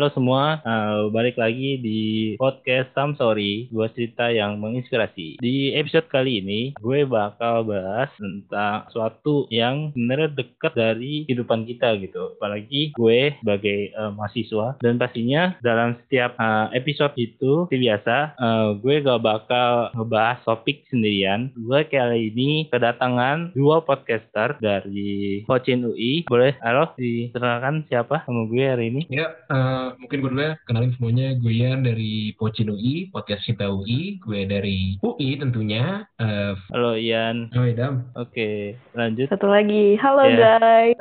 Halo semua, uh, balik lagi di podcast Sam Sorry, dua cerita yang menginspirasi. Di episode kali ini, gue bakal bahas tentang suatu yang sebenarnya dekat dari kehidupan kita gitu. Apalagi gue sebagai uh, mahasiswa dan pastinya dalam setiap uh, episode itu, seperti biasa, uh, gue gak bakal ngebahas topik sendirian. Gue kali ini kedatangan dua podcaster dari Pocin UI. Boleh, halo, dikenalkan siapa sama gue hari ini? Ya, uh, Mungkin gue dulu ya, kenalin semuanya. Gue Yan dari Pocin UI, podcast Cinta UI. Gue dari UI tentunya. Uh, Halo Ian. Oh, Idam. Oke, lanjut. Satu lagi, halo Yeah. guys.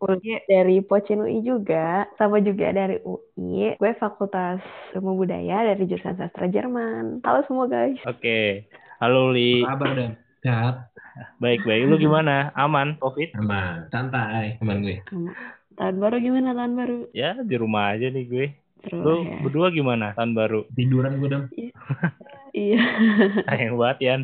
Gue dari Pocin UI juga, sama juga dari UI. Gue Fakultas Ilmu Budaya dari jurusan Sastra Jerman. Halo semua guys. Oke. Halo Li. Apa kabar, Dam? Sehat? Baik-baik. Lu gimana? Aman Covid? Aman. Santai. Aman gue. Tahun baru gimana tahun baru? Ya, di rumah aja nih gue. Terus Lu ya. berdua gimana tahun baru? Tiduran gue, Dam. Iya. Sayang banget Yan.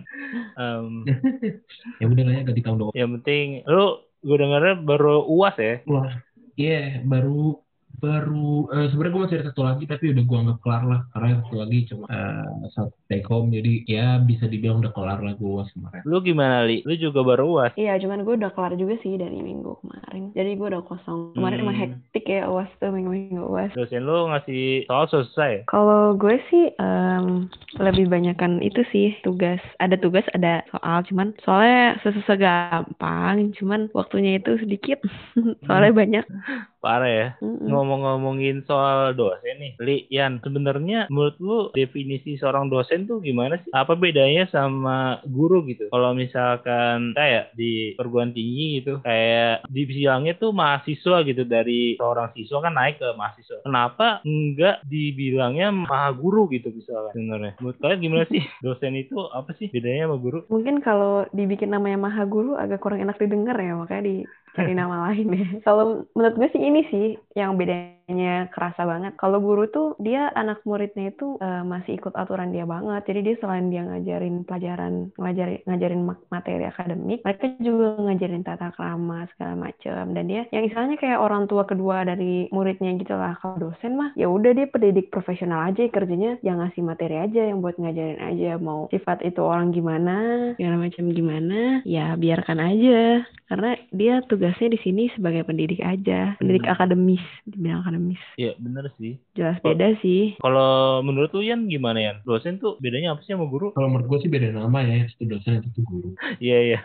Em, ya udah lah ya, ganti tahun doang. yang penting lu gue dengarnya baru uas ya. Wah, iya baru baru eh, sebenarnya gue masih ada satu lagi tapi udah gue anggap kelar lah karena yang satu lagi cuma eh, satu take home jadi ya bisa dibilang udah kelar lah gue kemarin Lu gimana Li? Lu juga baru uas? Iya, cuman gue udah kelar juga sih dari minggu kemarin. Jadi gue udah kosong. Kemarin emang Hmm. hektik ya uas tuh minggu-minggu uas. Dosen lu ngasih soal selesai? Kalau gue sih em, lebih banyakan itu sih tugas. Ada tugas, ada soal. Cuman soalnya susah gampang. Cuman waktunya itu sedikit. soalnya banyak. Parah ya. Mm-mm. Ngomong-ngomongin soal dosen nih, Li, Yan, sebenarnya menurut lu definisi seorang dosen tuh gimana sih? Apa bedanya sama guru gitu? Kalau misalkan kayak di perguruan tinggi gitu, kayak dibilangnya tuh mahasiswa gitu dari seorang siswa kan naik ke mahasiswa. Kenapa enggak dibilangnya maha guru gitu misalkan sebenarnya? Menurut kalian gimana sih? Dosen itu apa sih bedanya sama guru? Mungkin kalau dibikin namanya Maha Guru agak kurang enak didengar ya. Makanya dicari nama lain ya. Kalau menurut gue sih ini sih yang bedanya kerasa banget. Kalau guru tuh dia anak muridnya itu eh, masih ikut aturan dia banget. Jadi dia selain dia ngajarin pelajaran, ngajarin ngajarin materi akademik, mereka juga ngajarin tata krama segala macam. Dan dia yang istilahnya kayak orang tua kedua dari muridnya gitu lah. Kalau dosen mah ya udah dia pendidik profesional aja kerjanya yang ngasih materi aja yang buat ngajarin aja mau sifat itu orang gimana segala macam gimana ya biarkan aja karena dia tugasnya di sini sebagai pendidik aja pendidik Hmm. akademis dibilang akademis Iya bener sih. jelas Oh. beda sih Kalau menurut lu Yan gimana Yan? Dosen tuh bedanya apa sih sama guru? kalau menurut gue sih beda nama ya satu dosen satu guru Iya iya.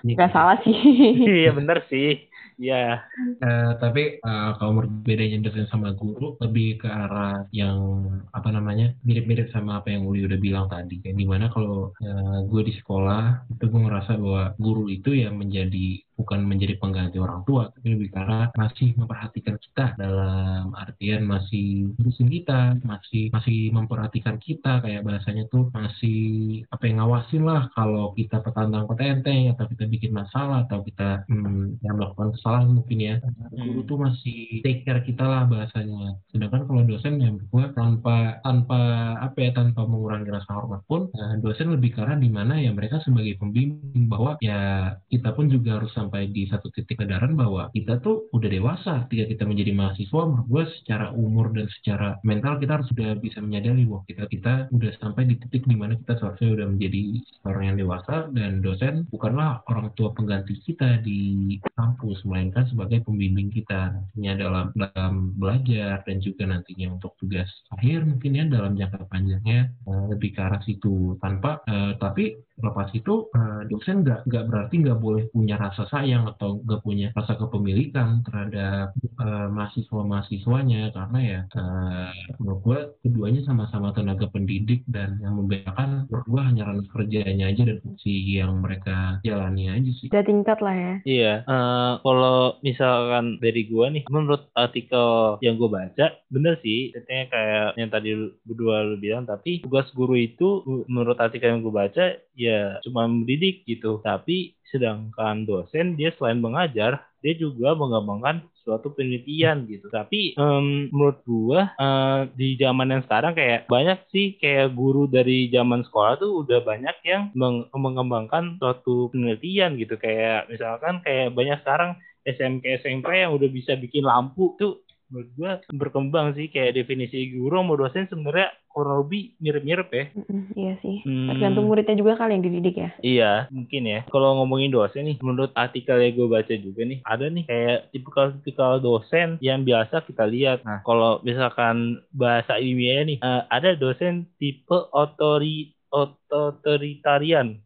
Ini nggak salah sih Iya bener sih. Iya. Eh, tapi eh, kalau menurut bedanya dosen sama guru lebih ke arah yang apa namanya mirip-mirip sama apa yang Uli udah bilang tadi. Yang di mana kalau eh, gue di sekolah itu gue ngerasa bahwa guru itu yang menjadi bukan menjadi pengganti orang tua, tapi lebih arah masih memperhatikan kita dalam artian masih ngurusin kita, masih masih memperhatikan kita kayak bahasanya tuh masih apa yang ngawasin lah kalau kita petantang petenteng atau kita bikin masalah atau kita hmm, yang melakukan kesalahan mungkin ya. Guru tuh masih take care kita lah bahasanya. Sedangkan kalau dosen yang gue tanpa tanpa apa ya tanpa mengurangi rasa hormat pun eh, dosen lebih ke arah di mana ya mereka sebagai pembimbing bahwa ya kita pun juga harus sampai di satu titik kesadaran bahwa kita tuh udah dewasa ketika kita menjadi mahasiswa. Menurut gue secara umur dan secara mental kita harus sudah bisa menyadari bahwa kita kita udah sampai di titik di mana kita seharusnya udah menjadi orang yang dewasa dan dosen bukanlah orang tua pengganti kita di kampus melainkan sebagai pembimbing kita nantinya dalam dalam belajar dan juga nantinya untuk tugas akhir mungkin ya dalam jangka panjangnya eh, lebih ke arah situ. Tanpa eh, tapi lepas itu eh, dosen nggak nggak berarti nggak boleh punya rasa sayang atau nggak punya rasa kepemilikan terhadap eh, mahasiswa-mahasiswanya karena ya eh, menurut gue keduanya sama-sama tenaga pendidik dan yang membedakan menurut gue hanya ranah kerjanya aja dan fungsi yang mereka jalani aja sih. udah tingkat lah ya Iya, eh, kalau misalkan dari gua nih, menurut artikel yang gua baca, bener sih, katanya kayak yang tadi berdua lu bilang, tapi tugas guru itu menurut artikel yang gua baca, ya cuma mendidik gitu. Tapi sedangkan dosen dia selain mengajar, dia juga mengembangkan suatu penelitian gitu. Tapi em, menurut gua eh, di zaman yang sekarang kayak banyak sih kayak guru dari zaman sekolah tuh udah banyak yang meng- mengembangkan suatu penelitian gitu. Kayak misalkan kayak banyak sekarang SMK SMK yang udah bisa bikin lampu tuh menurut gua berkembang sih kayak definisi guru sama dosen sebenarnya kurang lebih mirip-mirip ya. Mm-mm, iya sih. Hmm. Tergantung muridnya juga kali yang dididik ya. Iya, mungkin ya. Kalau ngomongin dosen nih, menurut artikel yang gue baca juga nih, ada nih kayak tipikal-tipikal dosen yang biasa kita lihat. Nah, kalau misalkan bahasa ilmiahnya nih, eh, ada dosen tipe otori otoritarian.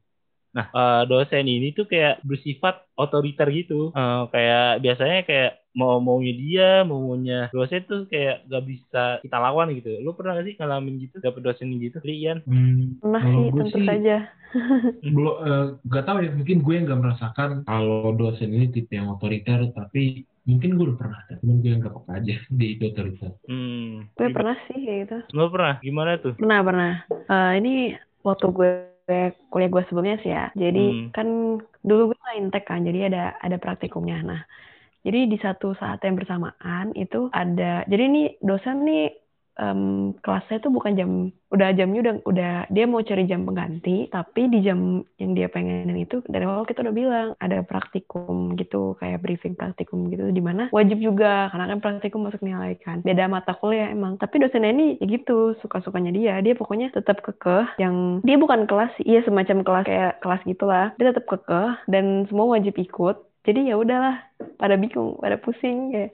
Nah, eh, dosen ini tuh kayak bersifat otoriter gitu. Eh, kayak biasanya kayak mau maunya dia, maunya dosen tuh kayak gak bisa kita lawan gitu. Lu pernah gak sih ngalamin gitu, dapet dosen gitu, Lian? Hmm, Pernah kalau sih, tentu sih saja. belum eh, gak tahu ya mungkin gue yang gak merasakan kalau dosen ini tipe yang otoriter tapi mungkin gue udah pernah ada cuman gue yang gak peka aja di itu otoriter Hmm. Gue pernah sih kayak gitu. Lu pernah? Gimana tuh? Pernah, pernah. Eh, ini waktu gue kuliah gue sebelumnya sih ya. Jadi Hmm. kan dulu gue main tech kan, jadi ada ada praktikumnya. Nah, jadi di satu saat yang bersamaan itu ada, jadi ini dosen nih em, kelasnya tuh bukan jam, udah jamnya udah udah dia mau cari jam pengganti, tapi di jam yang dia pengenin itu dari awal kita udah bilang ada praktikum gitu, kayak briefing praktikum gitu, di mana wajib juga karena kan praktikum masuk nilai kan. Beda mata kuliah emang. Tapi dosennya ini ya gitu, suka-sukanya dia. Dia pokoknya tetap kekeh yang dia bukan kelas, iya semacam kelas kayak kelas gitulah. Dia tetap kekeh dan semua wajib ikut. Jadi ya udahlah, pada bingung, pada pusing kayak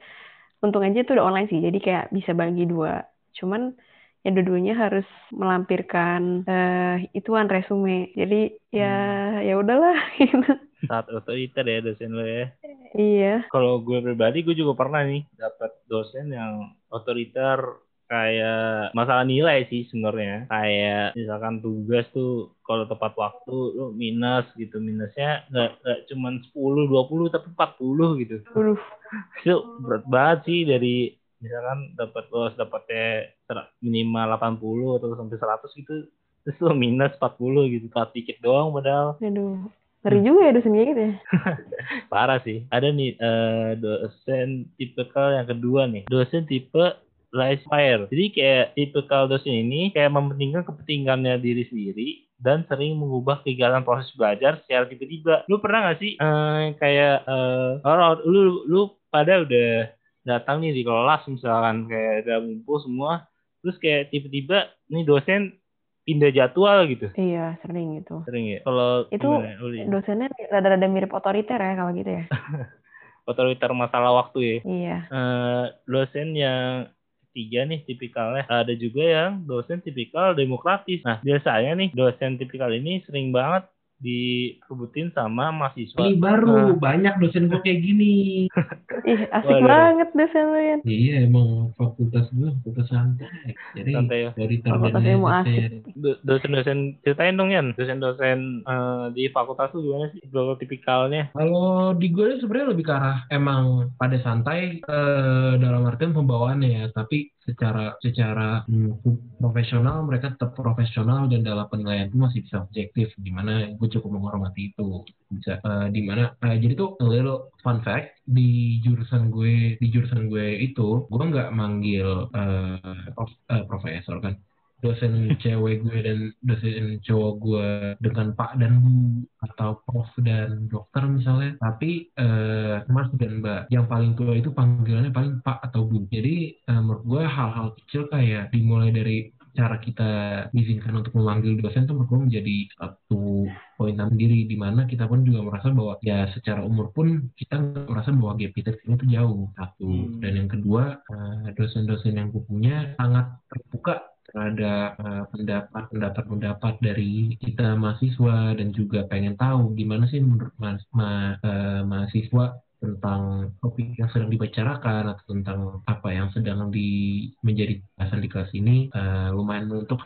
untung aja itu udah online sih. Jadi kayak bisa bagi dua. Cuman ya dua-duanya harus melampirkan eh ituan resume. Jadi ya ya udahlah gitu. Saat otoriter ya dosen lo ya. Iya. Kalau gue pribadi, gue juga pernah nih dapat dosen yang otoriter kayak masalah nilai sih sebenarnya. Kayak misalkan tugas tuh kalau tepat waktu lu minus gitu. Minusnya nggak nggak cuman 10, 20 tapi 40 gitu. Aduh. Itu berat banget sih dari misalkan dapat lo dapatnya minimal 80 atau sampai 100 gitu. Terus lo minus 40 gitu. Tak dikit doang padahal. Aduh. Ngeri juga ya dosen kayak gitu ya. Parah sih. Ada nih eh, dosen tipikal yang kedua nih. Dosen tipe life fire. Jadi kayak tipikal dosen ini kayak mementingkan kepentingannya diri sendiri dan sering mengubah kegiatan proses belajar secara tiba-tiba. Lu pernah gak sih eh, kayak eh, orang lu lu pada udah datang nih di kelas misalkan kayak udah ngumpul semua terus kayak tiba-tiba nih dosen pindah jadwal gitu. Iya, sering gitu. Sering ya. Kalau Itu gimana, dosennya rada-rada mirip otoriter ya kalau gitu ya. otoriter masalah waktu ya. Iya. eh, dosen yang ketiga nih tipikalnya ada juga yang dosen tipikal demokratis. Nah biasanya nih dosen tipikal ini sering banget dikebutin sama mahasiswa. ini baru banyak dosen gue kayak gini Ih, asik Waduh. banget dosen lu ya. iya emang fakultas gue fakultas santai jadi Santai ya. dari Fakultas terbentuknya ilmu asik. dosen Do- Dosen-dosen ceritain dong Yan, dosen-dosen eh, di fakultas tuh gimana sih beberapa tipikalnya? Kalau di gue sebenarnya lebih ke arah emang pada santai eh, dalam artian pembawaannya ya, tapi secara secara hmm, profesional mereka tetap profesional dan dalam penilaian itu masih bisa objektif, di mana gue cukup menghormati itu? Bisa eh, di mana eh, jadi tuh a little fun fact di jurusan gue di jurusan gue itu gue nggak manggil eh, prof- eh, profesor kan dosen cewek gue dan dosen cowok gue dengan pak dan bu atau prof dan dokter misalnya. Tapi eh, mas dan mbak yang paling tua itu panggilannya paling pak atau bu. Jadi eh, menurut gue hal-hal kecil kayak dimulai dari cara kita diizinkan untuk memanggil dosen itu menurut gue menjadi satu poin sendiri di mana kita pun juga merasa bahwa ya secara umur pun kita merasa bahwa gap kita ini tuh jauh. Satu. Hmm. dan yang kedua eh, dosen-dosen yang gue punya sangat terbuka terhadap eh, pendapat-pendapat dari kita mahasiswa dan juga pengen tahu gimana sih menurut mas, ma- eh, mahasiswa tentang topik yang sedang dibicarakan atau tentang apa yang sedang di menjadi bahasan di kelas ini. Eh, lumayan menuntut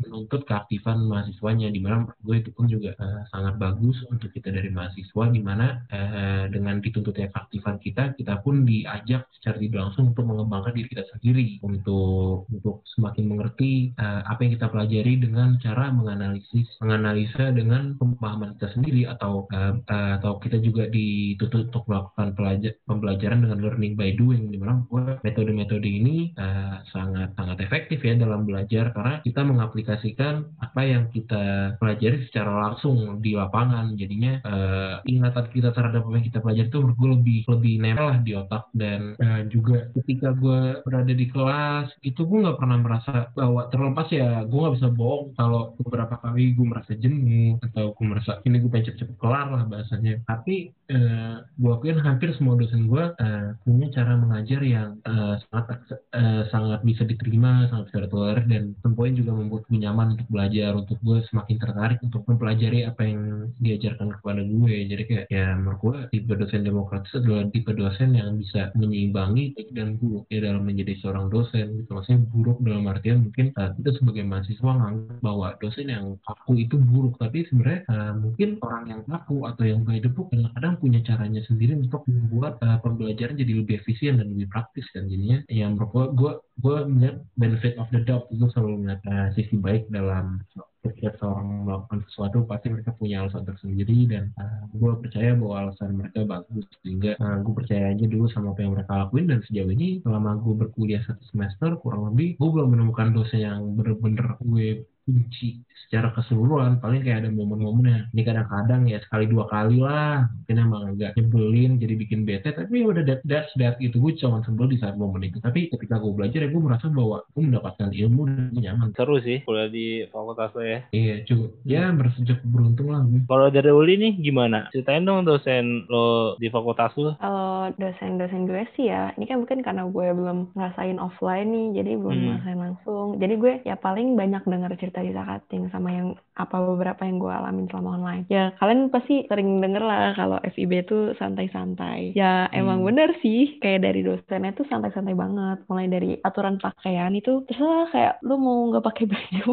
menuntut keaktifan mahasiswanya di mana gue itu pun juga eh, sangat bagus untuk kita dari mahasiswa di mana eh, dengan dituntutnya keaktifan kita kita pun diajak secara tidak langsung untuk mengembangkan diri kita sendiri. Untuk untuk semakin mengerti eh, apa yang kita pelajari dengan cara menganalisis menganalisa dengan pemahaman kita sendiri atau eh, eh, atau kita juga dituntut untuk melakukan pelajar, pembelajaran dengan learning by doing di mana metode-metode ini eh, sangat sangat efektif ya dalam belajar karena kita mengaplikasikan mengaplikasikan apa yang kita pelajari secara langsung di lapangan. Jadinya uh, ingatan kita terhadap apa yang kita pelajari itu menurut gue lebih lebih nempel lah di otak. Dan uh, juga ketika gue berada di kelas itu gue nggak pernah merasa bahwa terlepas ya gue nggak bisa bohong kalau beberapa kali gue merasa jenuh atau gue merasa ini gue pengen cepet-cepet kelar lah bahasanya. Tapi uh, gue akuin hampir semua dosen gue uh, punya cara mengajar yang uh, sangat uh, sangat bisa diterima sangat bisa ditolerir dan tempoin juga membuat gue nyaman untuk belajar untuk gue semakin tertarik untuk mempelajari apa yang diajarkan kepada gue. Jadi kayak ya menurut gue tipe dosen demokratis adalah tipe dosen yang bisa menyeimbangi baik dan buruk ya dalam menjadi seorang dosen gitu. Maksudnya buruk dalam artian mungkin uh, kita sebagai mahasiswa nganggap bahwa dosen yang kaku itu buruk. Tapi sebenarnya uh, mungkin orang yang kaku atau yang by book kadang-kadang punya caranya sendiri untuk membuat uh, pembelajaran jadi lebih efisien dan lebih praktis kan jadinya. Yang menurut gue gue melihat benefit of the doubt itu selalu melihat uh, sisi baik dalam setiap seorang melakukan sesuatu pasti mereka punya alasan tersendiri dan uh, gue percaya bahwa alasan mereka bagus sehingga uh, gue percaya aja dulu sama apa yang mereka lakuin dan sejauh ini selama gue berkuliah satu semester kurang lebih gue belum menemukan dosen yang bener-bener gue kunci secara keseluruhan. Paling kayak ada momen-momennya ini kadang-kadang ya sekali dua kali lah. Mungkin emang agak nyebelin jadi bikin bete tapi ya udah that, that's that gitu gue cuma sebel di saat momen itu. Tapi ketika gue belajar ya gue merasa bahwa gue mendapatkan ilmu dan gue nyaman. Seru sih kuliah di fakultas lo ya. Iya cukup ya cukup beruntung lah gue. Kalau dari Uli nih gimana? Ceritain dong dosen lo di fakultas lo. Kalau dosen-dosen gue sih ya ini kan mungkin karena gue belum ngerasain offline nih jadi belum hmm. ngerasain langsung. Jadi gue ya paling banyak dengar cerita cerita di Zakating sama yang apa beberapa yang gue alamin selama online. Ya kalian pasti sering denger lah kalau FIB itu santai-santai. Ya emang hmm. bener sih kayak dari dosennya tuh santai-santai banget. Mulai dari aturan pakaian itu terserah kayak lu mau nggak pakai baju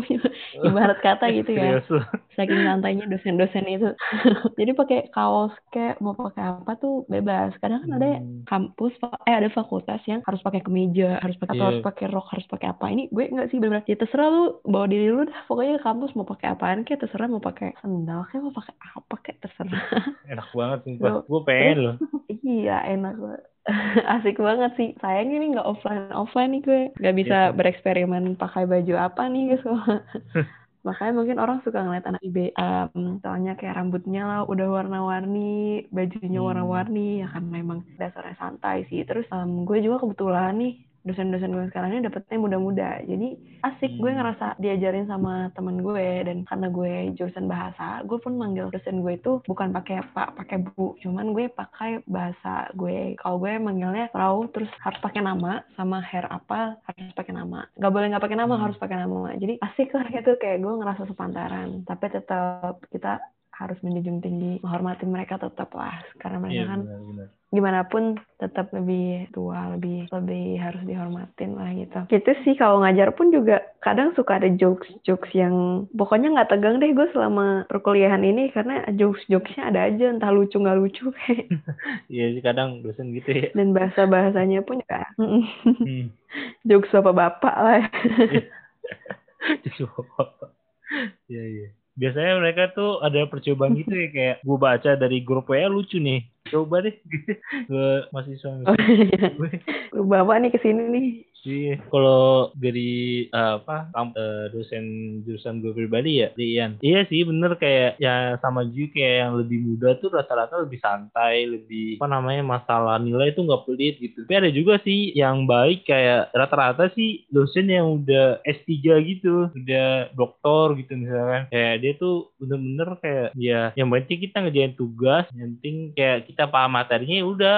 ibarat kata gitu ya. Saking santainya dosen-dosen itu. Jadi pakai kaos kayak mau pakai apa tuh bebas. Kadang kan ada hmm. kampus eh ada fakultas yang harus pakai kemeja, harus pakai yeah. harus pakai rok, harus pakai apa. Ini gue nggak sih bener-bener. Ya terserah lu bawa diri lu pokoknya kampus mau pakai apaan kayak terserah mau pakai sendal kayak mau pakai apa kayak terserah. Enak banget sumpah gue pengen loh. Iya enak banget. Asik banget sih. Sayang ini nggak offline offline nih gue. Nggak bisa yeah. bereksperimen pakai baju apa nih guys makanya mungkin orang suka ngeliat anak IB um, soalnya kayak rambutnya lah udah warna-warni bajunya hmm. warna-warni ya kan memang dasarnya santai sih. Terus um, gue juga kebetulan nih dosen-dosen gue sekarang ini dapetnya muda-muda. Jadi asik. Gue hmm. ngerasa diajarin sama temen gue dan karena gue jurusan bahasa gue pun manggil dosen gue itu bukan pakai pak pakai bu. Cuman gue pakai bahasa gue. Kalau gue manggilnya perahu terus harus pakai nama sama hair apa harus pakai nama. Nggak boleh nggak pakai nama hmm. harus pakai nama. Jadi asik lah gitu. Kayak gue ngerasa sepantaran. Tapi tetap kita harus menjunjung tinggi menghormati mereka tetap lah. Karena mereka iya, kan benar, benar. gimana pun tetap lebih tua lebih lebih harus dihormatin lah gitu. Gitu sih kalau ngajar pun juga kadang suka ada jokes jokes yang pokoknya nggak tegang deh gue selama perkuliahan ini karena jokes jokesnya ada aja entah lucu nggak lucu kayak iya sih kadang dosen gitu ya. Dan bahasa bahasanya pun juga hmm. jokes bapak bapak lah. Jokes bapak iya iya biasanya mereka tuh ada percobaan gitu ya kayak gue baca dari grup WA lucu nih coba deh gue masih suami oh, iya. gue bawa nih ke sini nih Iya, kalau dari uh, apa uh, dosen jurusan gue pribadi ya, Ian. Iya sih, bener kayak ya sama juga kayak yang lebih muda tuh rata-rata lebih santai, lebih apa namanya masalah nilai itu nggak pelit gitu. Tapi ada juga sih yang baik kayak rata-rata sih dosen yang udah S3 gitu, udah doktor gitu misalkan. Kayak dia tuh bener-bener kayak ya yang penting kita ngerjain tugas, yang penting kayak kita paham materinya ya udah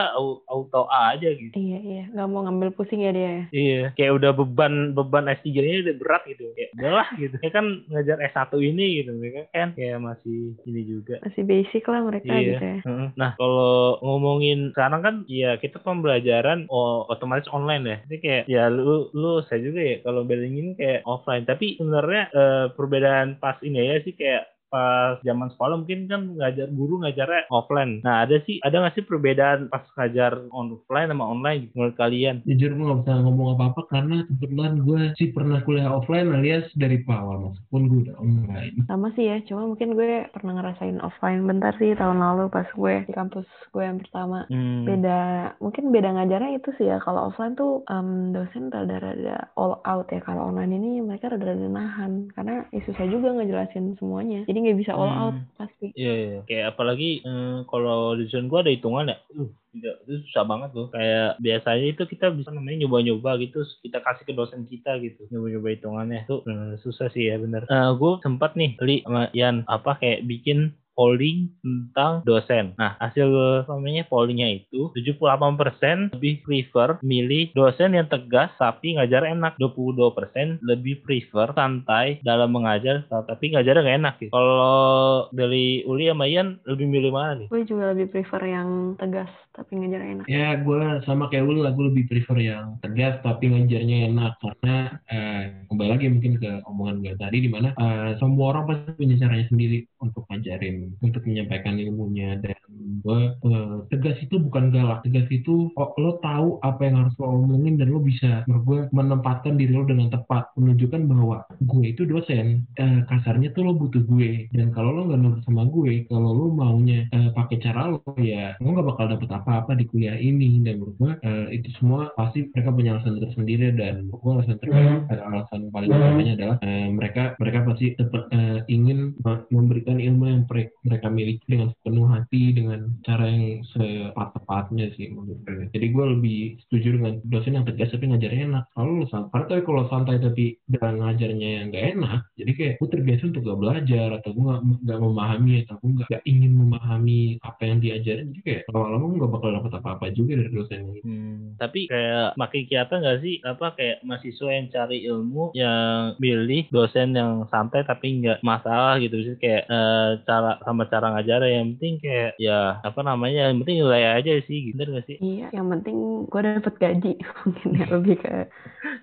auto A aja gitu. Iya iya, nggak mau ngambil pusing ya dia. Ya? Iya kayak udah beban beban S3 ini udah berat gitu. Ya udahlah gitu. Ya kan ngajar S1 ini gitu. Mereka kan kayak masih ini juga. Masih basic lah mereka iya. gitu ya. Nah, kalau ngomongin sekarang kan ya kita pembelajaran oh, otomatis online ya. Jadi kayak ya lu lu saya juga ya kalau bandingin kayak offline. Tapi sebenarnya eh, perbedaan pas ini ya sih kayak pas zaman sekolah mungkin kan ngajar guru ngajarnya offline. Nah ada sih ada nggak sih perbedaan pas ngajar offline sama online menurut kalian? Jujur gue gak bisa ngomong apa-apa karena kebetulan gue sih pernah kuliah offline alias dari awal meskipun gue udah online. Sama sih ya, cuma mungkin gue pernah ngerasain offline bentar sih tahun lalu pas gue di kampus gue yang pertama. Hmm. Beda, mungkin beda ngajarnya itu sih ya. Kalau offline tuh em, dosen rada-rada all out ya. Kalau online ini mereka rada-rada nahan. Karena ya susah juga ngejelasin semuanya. Jadi nggak bisa all Hmm. out pasti. Iya, iya. kayak apalagi eh, kalau di dosen gua ada hitungan ya, uh, tidak, itu susah banget tuh. Kayak biasanya itu kita bisa namanya nyoba-nyoba gitu, kita kasih ke dosen kita gitu, nyoba-nyoba hitungannya. Itu eh, susah sih ya bener. Eh gue sempat nih, Li, sama Yan, apa kayak bikin polling tentang dosen. Nah, hasil namanya pollingnya itu 78% lebih prefer milih dosen yang tegas tapi ngajar enak. 22% lebih prefer santai dalam mengajar tapi ngajarnya gak enak gitu. Kalau dari Uli sama Ian lebih milih mana nih? Gue juga lebih prefer yang tegas tapi ngajar enak. Ya gue sama kayak lu lah, gue lebih prefer yang tegas tapi ngajarnya enak karena eh, kembali lagi mungkin ke omongan gue tadi di mana eh, semua orang pasti punya caranya sendiri untuk ngajarin, untuk menyampaikan ilmunya. Dan gue eh, tegas itu bukan galak, tegas itu oh, lo tahu apa yang harus lo omongin dan lo bisa menurut gue menempatkan diri lo dengan tepat, menunjukkan bahwa gue itu dosen, eh, kasarnya tuh lo butuh gue. Dan kalau lo nggak nurut sama gue, kalau lo maunya eh, pakai cara lo ya lo nggak bakal dapet apa-apa di kuliah ini. Dan menurut gue eh, itu semua pasti mereka punya alasan tersendiri. Dan gue alasan terbaik alasan paling utamanya adalah eh, mereka mereka pasti tetap eh, ingin me- memberikan ilmu yang pre- mereka miliki dengan sepenuh hati dengan cara yang sepat-tepatnya sih menurut gue. Jadi gue lebih setuju dengan dosen yang tegas tapi ngajarnya enak. Kalau lu santai, tapi kalau santai tapi dan ngajarnya yang gak enak, jadi kayak gue terbiasa untuk gak belajar atau gue gak, gak memahami atau gue gak, gak ingin memahami apa yang diajarin. Jadi kayak lama-lama gue gak bakal dapet apa-apa juga dari dosen ini. Hmm, tapi kayak makin kelihatan gak sih apa kayak mahasiswa yang cari ilmu yang milih dosen yang santai tapi nggak masalah gitu sih kayak eh, cara sama cara ngajar yang penting kayak ya apa namanya yang penting nilai aja sih gitu gak sih? Iya, yang penting gue dapet gaji mungkin ya lebih ke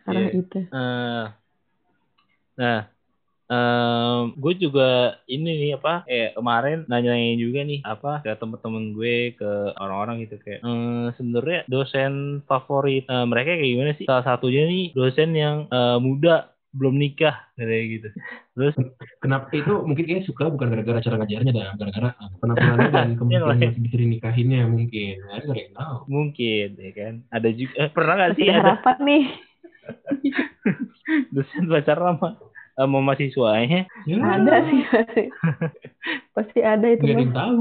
arah Iya. itu. Eh, nah, gue juga ini nih apa kayak kemarin nanyain juga nih apa ke temen-temen gue ke orang-orang gitu kayak eh, sebenarnya dosen favorit eh, mereka kayak gimana sih? Salah satunya nih dosen yang eh, muda belum nikah kayak gitu. Terus Kenapa itu mungkin kayak suka bukan gara-gara cara ngajarnya dah, gara-gara penampilannya dan kemungkinan masih bisa dinikahinnya mungkin. Nah, ada yang tahu. mungkin ya kan ada juga eh, pernah nggak sih ada harapan nih. dosen pacaran sama sama mahasiswanya Ya, Ada sih pasti. Pasti ada itu Nggak ada mah. yang tahu.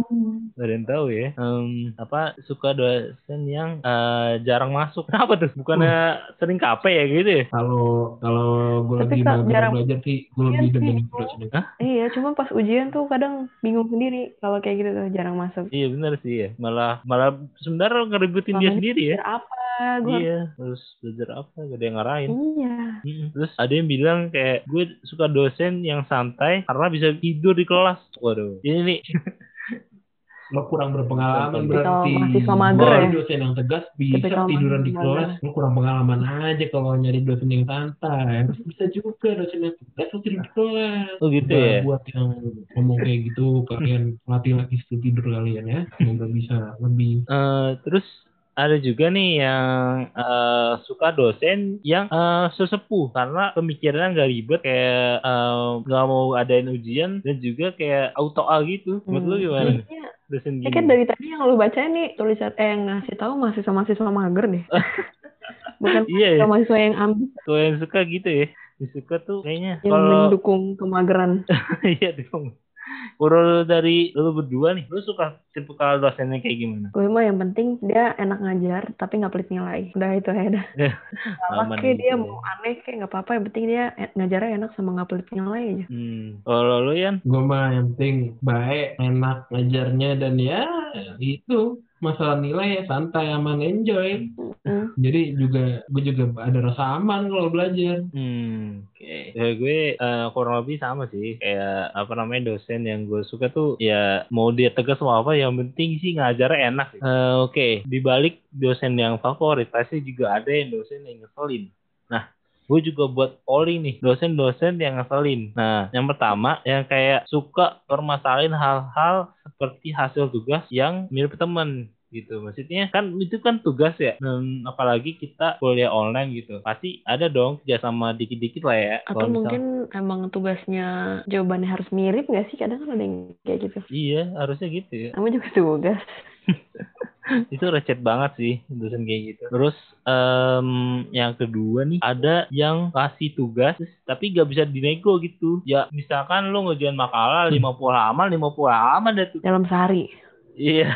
Gak ada yang tahu ya. Em, apa suka dosen yang eh, jarang masuk? Kenapa tuh? Bukannya sering KP ya gitu ya? Kalau kalau gue lagi mau jarang- belajar sih, gue lebih Iya sih. demen dosen Iya, cuma pas ujian tuh kadang bingung sendiri kalau kayak gitu tuh jarang masuk. Iya benar sih ya. Malah malah sebenarnya ngeributin dia sendiri ya. Apa? Gue Iya. Terus belajar apa? Gak ada yang ngarahin. Iya. Mm-mm. Terus ada yang bilang kayak gue suka dosen yang santai karena bisa tidur di kelas. Waduh. Ini nih. lo kurang berpengalaman berarti. mahasiswa mager Kalau ya? dosen yang tegas bisa Tipikal tiduran di kelas, lo kurang pengalaman aja kalau nyari dosen yang santai. Harus bisa juga dosen yang tegas lo tidur di kelas. Oh gitu ya. buat yang ngomong kayak gitu kalian latih lagi tidur kalian ya semoga bisa lebih Eh, terus ada juga nih yang eh, suka dosen yang eh, sesepuh karena pemikirannya nggak ribet kayak eh, nggak mau adain ujian dan juga kayak auto A gitu. Menurut lu Hmm. gimana? nih? Iya. Dosen Ini gini. kan dari tadi yang lu baca nih tulisan eh yang ngasih tahu mahasiswa-mahasiswa mager deh. Bukan Iya ya. mahasiswa yang ambis Tuh yang suka gitu ya. Yang suka tuh kayaknya yang kalau mendukung kemageran. iya dong. Kalau dari lu berdua nih, lu suka tipe kalau dosennya kayak gimana? Gue mah yang penting dia enak ngajar tapi nggak pelit nilai. Udah itu ya dah. Aman Galak kayak dia gitu. mau aneh kayak nggak apa-apa. Yang penting dia e- ngajarnya enak sama nggak pelit nilai aja. Hmm. Kalau lu Yan? gue mah yang penting baik enak ngajarnya dan ya itu masalah nilai ya santai aman enjoy Hmm. jadi juga gue juga ada rasa aman kalau belajar Hmm, oke. Ya gue eh, kurang lebih sama sih. Kayak apa namanya dosen yang gue suka tuh ya mau dia tegas mau apa yang penting sih ngajarnya enak. sih. Eh, oke, di balik dosen yang favorit pasti juga ada yang dosen yang ngeselin. Nah, gue juga buat polling nih dosen-dosen yang ngeselin. Nah, yang pertama yang kayak suka permasalahin hal-hal seperti hasil tugas yang mirip temen gitu maksudnya kan itu kan tugas ya dan apalagi kita kuliah online gitu pasti ada dong kerjasama dikit-dikit lah ya atau misal... mungkin emang tugasnya jawabannya harus mirip nggak sih kadang kan ada yang kayak gitu iya harusnya gitu ya kamu juga tugas itu recet banget sih dosen kayak gitu. Terus um, yang kedua nih ada yang kasih tugas tapi gak bisa dinego gitu. Ya misalkan lo ngerjain makalah 50 halaman 50 halaman deh tuh. Dalam sehari. Iya.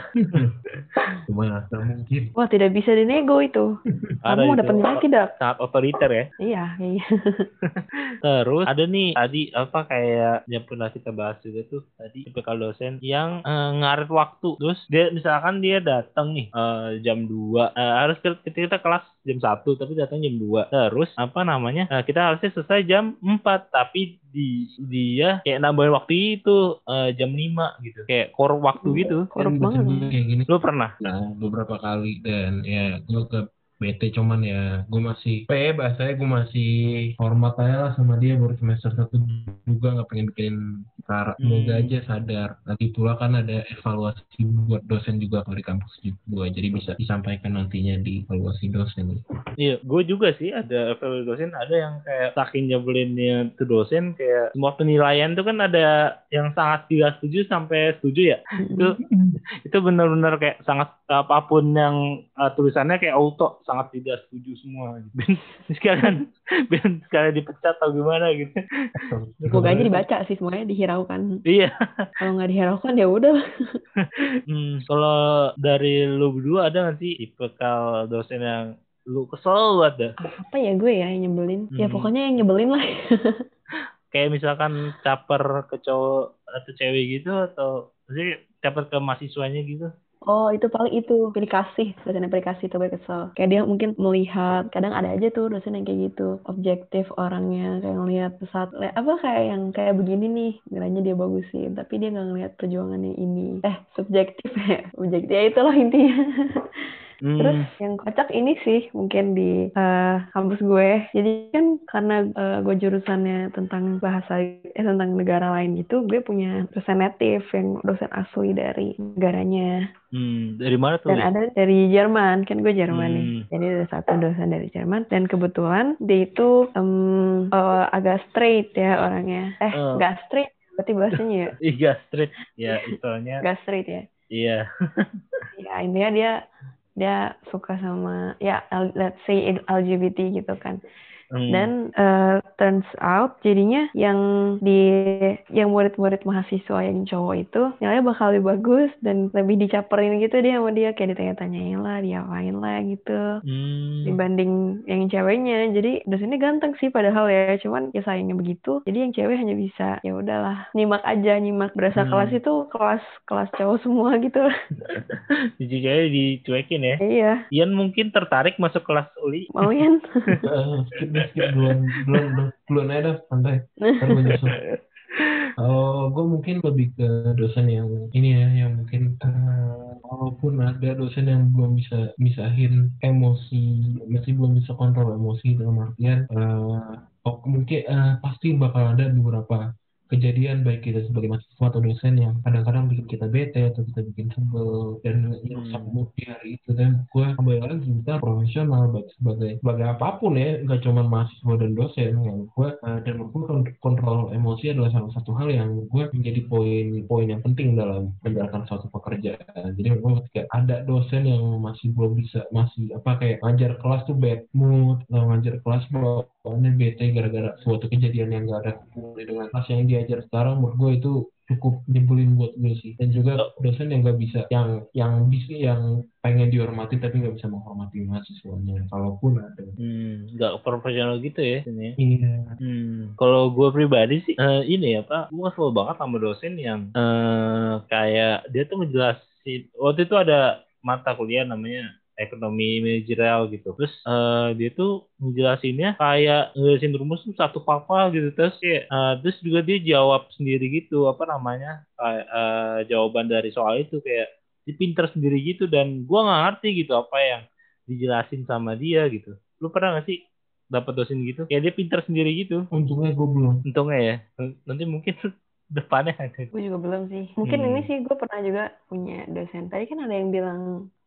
Cuma mungkin. Wah tidak bisa dinego itu. Kamu mau dapat nilai tidak? Sangat otoriter ya. Iya. iya. Terus ada nih tadi apa kayak yang pernah kita bahas juga tuh tadi tipikal dosen yang uh, ngaret waktu. Terus dia misalkan dia datang nih uh, jam 2 uh, harus kita, kita kelas jam 1 tapi datang jam 2. Terus apa namanya? Uh, kita harusnya selesai jam 4 tapi di dia kayak nambahin waktu itu uh, jam 5 gitu. Kayak core waktu gitu. Korup banget. Kayak gini. Lu pernah? Nah, beberapa kali dan ya gue ke bete cuman ya gue masih P bahasanya gue masih hormat aja lah sama dia baru semester satu juga nggak pengen bikin cara. Semoga hmm. aja sadar. Nanti pula kan ada evaluasi buat dosen juga kalau di kampus juga jadi bisa disampaikan nantinya di evaluasi dosen. Iya gue juga sih ada evaluasi dosen ada yang kayak saking nyebelinnya tuh dosen kayak semua penilaian tuh kan ada yang sangat tidak setuju sampai setuju ya? Itu itu benar-benar kayak sangat apa pun yang uh, tulisannya kayak auto sangat tidak setuju semua gitu. sekalian ben sekalian dipecat atau gimana gitu. Semoga aja dibaca sih semuanya dihiraukan. Iya. kalau nggak dihiraukan ya udah. hmm, kalau dari lu berdua ada nggak sih tipikal dosen yang lu kesel banget Apa ya gue ya yang nyebelin? Ya, hmm. Ya pokoknya yang nyebelin lah. Kayak misalkan caper ke cowok atau cewek gitu atau sih caper ke mahasiswanya gitu? Oh itu paling itu pilih kasih dosen yang pilih kasih itu gue kesel. Kayak dia mungkin melihat kadang ada aja tuh dosen yang kayak gitu. Objektif orangnya kayak ngelihat pesat. Apa kayak yang kayak begini nih nilainya dia bagusin tapi dia nggak ngelihat perjuangannya ini. Eh subjektif ya. Objektif ya itulah intinya Hmm. Terus yang kocak ini sih mungkin di uh, kampus gue. Jadi kan karena uh, gue jurusannya tentang bahasa eh tentang negara lain gitu, gue punya dosen native yang dosen asli dari negaranya. Hmm, dari mana tuh? Dan ada dari Jerman, kan gue Jerman hmm. nih. Jadi ada satu dosen dari Jerman dan kebetulan dia itu um, uh, agak straight ya orangnya. Eh, uh. gak straight berarti bahasanya ya? Iya, straight. Ya, istilahnya. Gak straight ya? Iya. ya, intinya dia dia suka sama ya let's say LGBT gitu kan Hmm. Dan uh, turns out jadinya yang di yang murid-murid mahasiswa yang cowok itu nilainya bakal lebih bagus dan lebih dicaperin gitu dia sama dia kayak ditanya-tanyain lah, diapain lah gitu. Hmm. Dibanding yang ceweknya. Jadi dosennya ganteng sih padahal ya, cuman ya sayangnya begitu. Jadi yang cewek hanya bisa ya udahlah, nyimak aja, nyimak berasa hmm. kelas itu kelas kelas cowok semua gitu. Jadi cewek dicuekin ya. Iya. Ian mungkin tertarik masuk kelas uli. Mau Ian? skip belum belum belum ada santai. Kan gue nyusul. Oh, gue mungkin lebih ke dosen yang ini ya, yang mungkin uh, walaupun ada dosen yang belum bisa misahin emosi, masih belum bisa kontrol emosi dalam artian, uh, oh, mungkin uh, pasti bakal ada beberapa kejadian baik kita sebagai mahasiswa atau dosen yang kadang-kadang bikin kita bete atau kita bikin sebel dan merusak hmm. mood di hari itu. Dan gue kembali lagi kita profesional baik sebagai sebagai apa pun ya nggak cuma mahasiswa dan dosen. Yang gue uh, dan menurut kontrol emosi adalah salah satu hal yang gue menjadi poin-poin yang penting dalam menjalankan suatu pekerjaan. Jadi gue ketika ada dosen yang masih belum bisa masih apa kayak ngajar kelas tuh bad mood atau ngajar kelas bawaannya bete gara-gara suatu kejadian yang gak ada hubungannya dengan kelas yang dia diajar sekarang menurut gue itu cukup nyebelin buat gue sih. Dan juga dosen yang gak bisa yang yang bisa yang pengen dihormati tapi nggak bisa menghormati mahasiswanya kalaupun ada. Hmm nggak profesional gitu ya ini iya. Hmm kalau gue pribadi sih uh, ini ya pak gue kesel banget sama dosen yang uh, kayak dia tuh ngejelasin waktu itu ada mata kuliah namanya ekonomi manajerial gitu. Terus uh, dia tuh ngejelasinnya kayak ngejelasin rumus tuh satu papa gitu terus kayak uh, terus juga dia jawab sendiri gitu apa namanya kayak uh, jawaban dari soal itu kayak dipinter sendiri gitu dan gua nggak ngerti gitu apa yang dijelasin sama dia gitu. Lu pernah gak sih dapat dosen gitu kayak dia pintar sendiri gitu Untungnya gue belum. untungnya ya nanti mungkin depannya ada Gue juga belum sih. Mungkin Hmm. ini sih gue pernah juga punya dosen. Tadi kan ada yang bilang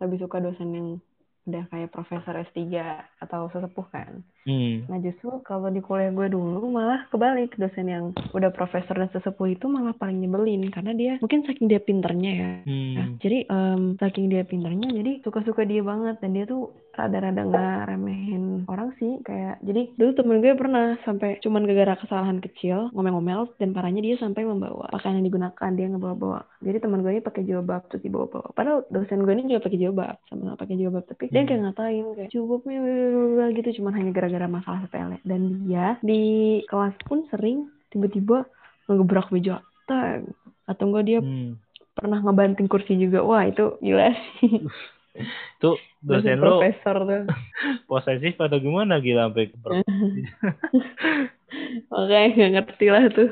lebih suka dosen yang udah kayak profesor S3 atau sesepuh kan. hmm. Nah justru kalau di kuliah gue dulu malah kebalik dosen yang udah profesor dan sesepuh itu malah paling nyebelin karena dia mungkin saking dia pinternya ya. Hmm. Nah, jadi em, saking dia pinternya jadi suka-suka dia banget dan dia tuh rada-rada nggak remehin orang sih kayak jadi dulu temen gue pernah sampai cuman gara-gara kesalahan kecil ngomel-ngomel dan parahnya dia sampai membawa pakaian yang digunakan dia ngebawa-bawa jadi teman gue ini pakai jilbab terus dibawa-bawa padahal dosen gue ini juga pakai jilbab sama pakai jilbab tapi dia Hmm. kayak ngatain kayak blablabla gitu cuman hanya gara-gara masalah sepele. Dan dia di kelas pun sering tiba-tiba ngegebrak meja. Atau enggak dia Hmm. pernah ngebanting kursi juga. Wah itu gila sih. Tuh dosen lo profesor tuh. posesif atau gimana gila sampai ber- makanya nggak ngerti lah tuh.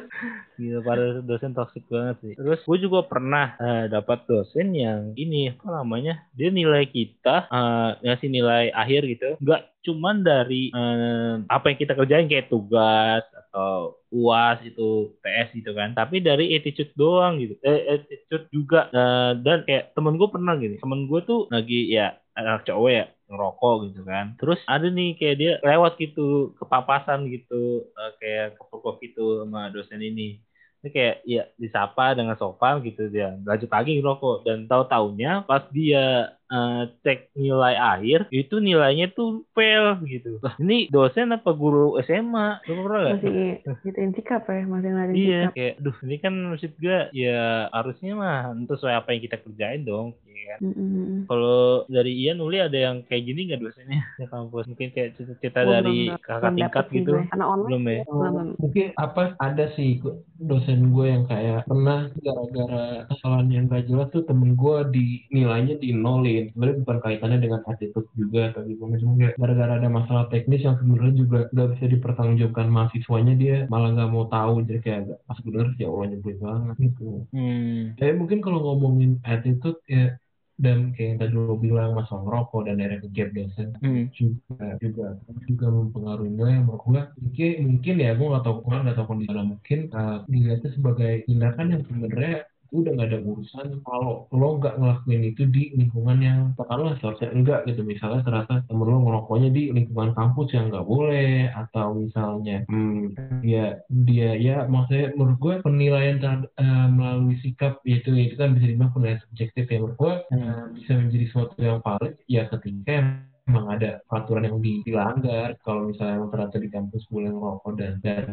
Gila pada dosen toxic banget sih. Terus gue juga pernah eh, dapat dosen yang ini apa namanya dia nilai kita eh, ngasih nilai akhir gitu, nggak cuman dari eh, apa yang kita kerjain kayak tugas atau uas itu ts gitu kan, tapi dari attitude doang gitu, eh, attitude juga Eh, dan kayak temen gue pernah gini, temen gue tuh lagi ya anak cowok ya ngerokok gitu kan. Terus ada nih kayak dia lewat gitu kepapasan gitu eh, kayak kepukul gitu sama dosen ini. Ini kayak ya disapa dengan sopan gitu dia. Lanjut lagi ngerokok. Dan tahu taunya pas dia eh, cek nilai akhir itu nilainya tuh fail gitu Lah, ini dosen apa guru SMA lu pernah gak? masih gituin sikap ya masih ngeliatin Iya, sikap kayak, duh ini kan maksud gue ya harusnya mah itu sesuai apa yang kita kerjain dong. ya kan? Mm-mm. Kalau dari Ian Uli ada yang kayak gini nggak dosennya di kampus? Mungkin kayak cita-cita Gua dari belum- kakak belum tingkat gitu? karena online Belum ya? belum. mungkin apa ada sih dosen gue yang kayak pernah gara-gara kesalahan yang gak jelas tuh temen gue di nilainya di nolin sebenarnya bukan kaitannya dengan attitude juga atau gimana cuma kayak gara-gara ada masalah teknis yang sebenarnya juga gak bisa dipertanggungjawabkan mahasiswanya dia malah nggak mau tahu jadi kayak agak pas bener ya Allah nyebelin banget gitu Hmm. Tapi mungkin kalau ngomongin attitude ya dan kayak yang tadi lo bilang masalah ngerokok dan akhirnya ke gap dosen Hmm. juga juga juga mempengaruhi gue yang menurut gue mungkin mungkin ya gue nggak tahu gue nggak tahu kondisi mungkin uh, dilihatnya sebagai tindakan yang sebenarnya udah nggak ada urusan kalau lo nggak ngelakuin itu di lingkungan yang katakanlah seharusnya enggak gitu. Misalnya ternyata temen lo ngerokoknya di lingkungan kampus yang nggak boleh atau misalnya hmm, dia dia ya maksudnya menurut gue penilaian terhadap eh, melalui sikap yaitu itu kan bisa dibilang penilaian subjektif ya. Menurut gue eh, bisa menjadi sesuatu yang valid ya ketika emang ada peraturan yang di- dilanggar kalau misalnya emang ternyata di kampus boleh ngerokok dan dan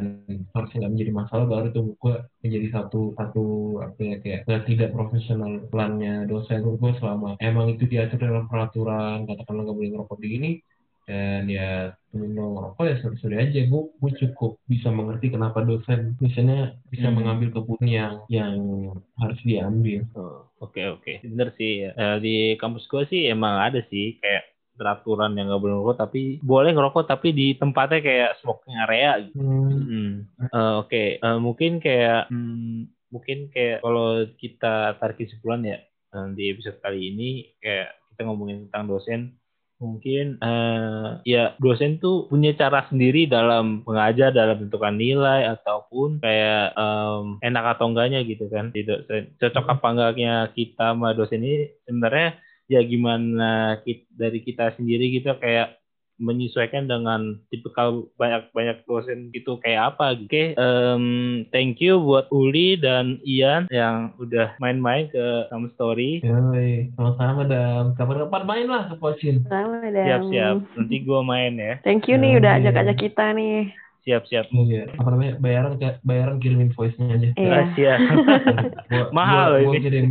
harusnya nggak menjadi masalah baru itu gue menjadi satu satu apa ya kayak nggak tidak profesional plannya dosen gue selama emang itu diatur dalam peraturan katakanlah nggak boleh ngerokok di ini dan ya temen lo ngerokok ya sudah aja gue gue cukup bisa mengerti kenapa dosen misalnya bisa Hmm. mengambil keputusan yang yang harus diambil Oh, Oke oke, bener sih. ya. Eh, di kampus gue sih emang ada sih kayak peraturan yang nggak boleh ngerokok tapi boleh ngerokok tapi di tempatnya kayak smoking area gitu. Hmm. Hmm. Eh, Oke, Eh, mungkin kayak hmm, mungkin kayak kalau kita tarik kesimpulan ya eh, di episode kali ini kayak kita ngomongin tentang dosen mungkin eh, ya dosen tuh punya cara sendiri dalam mengajar dalam bentukan nilai ataupun kayak em, enak atau enggaknya gitu kan dosen cocok apa enggaknya kita sama dosen ini sebenarnya ya gimana kit- dari kita sendiri gitu kayak menyesuaikan dengan tipikal banyak-banyak dosen gitu kayak apa gitu. Oke, em, thank you buat Uli dan Ian yang udah main-main ke Some Story. Yoi, sama-sama dan kapan-kapan main lah ke Pocin. sama Siap-siap, nanti gua main ya. thank you nih udah ajak-ajak kita nih Siap-siap. Iya, apa namanya? Bayaran kayak bayaran kirimin voice-nya aja. iya Ah, siap. Gua, Mahal gua, gua ini. kirim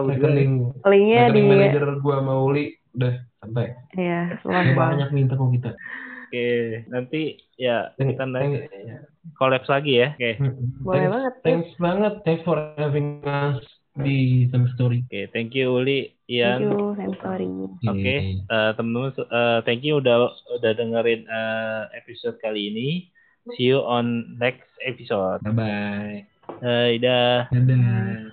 rekening, linknya di manajer gua sama Uli udah sampai. iya banget banyak minta kok kita. Oke, nanti ya Thank- kita thank- nanti collabs lagi ya. Oke. boleh Thanks- banget Thanks banget, thanks for having us di Some Story. Oke, thank you Uli, thank Ian. you I'm sorry Oke, eh, teman-teman, eh, thank you udah udah dengerin eh, episode kali ini. See you on next episode. Bye bye. Eh, dah. Dadah.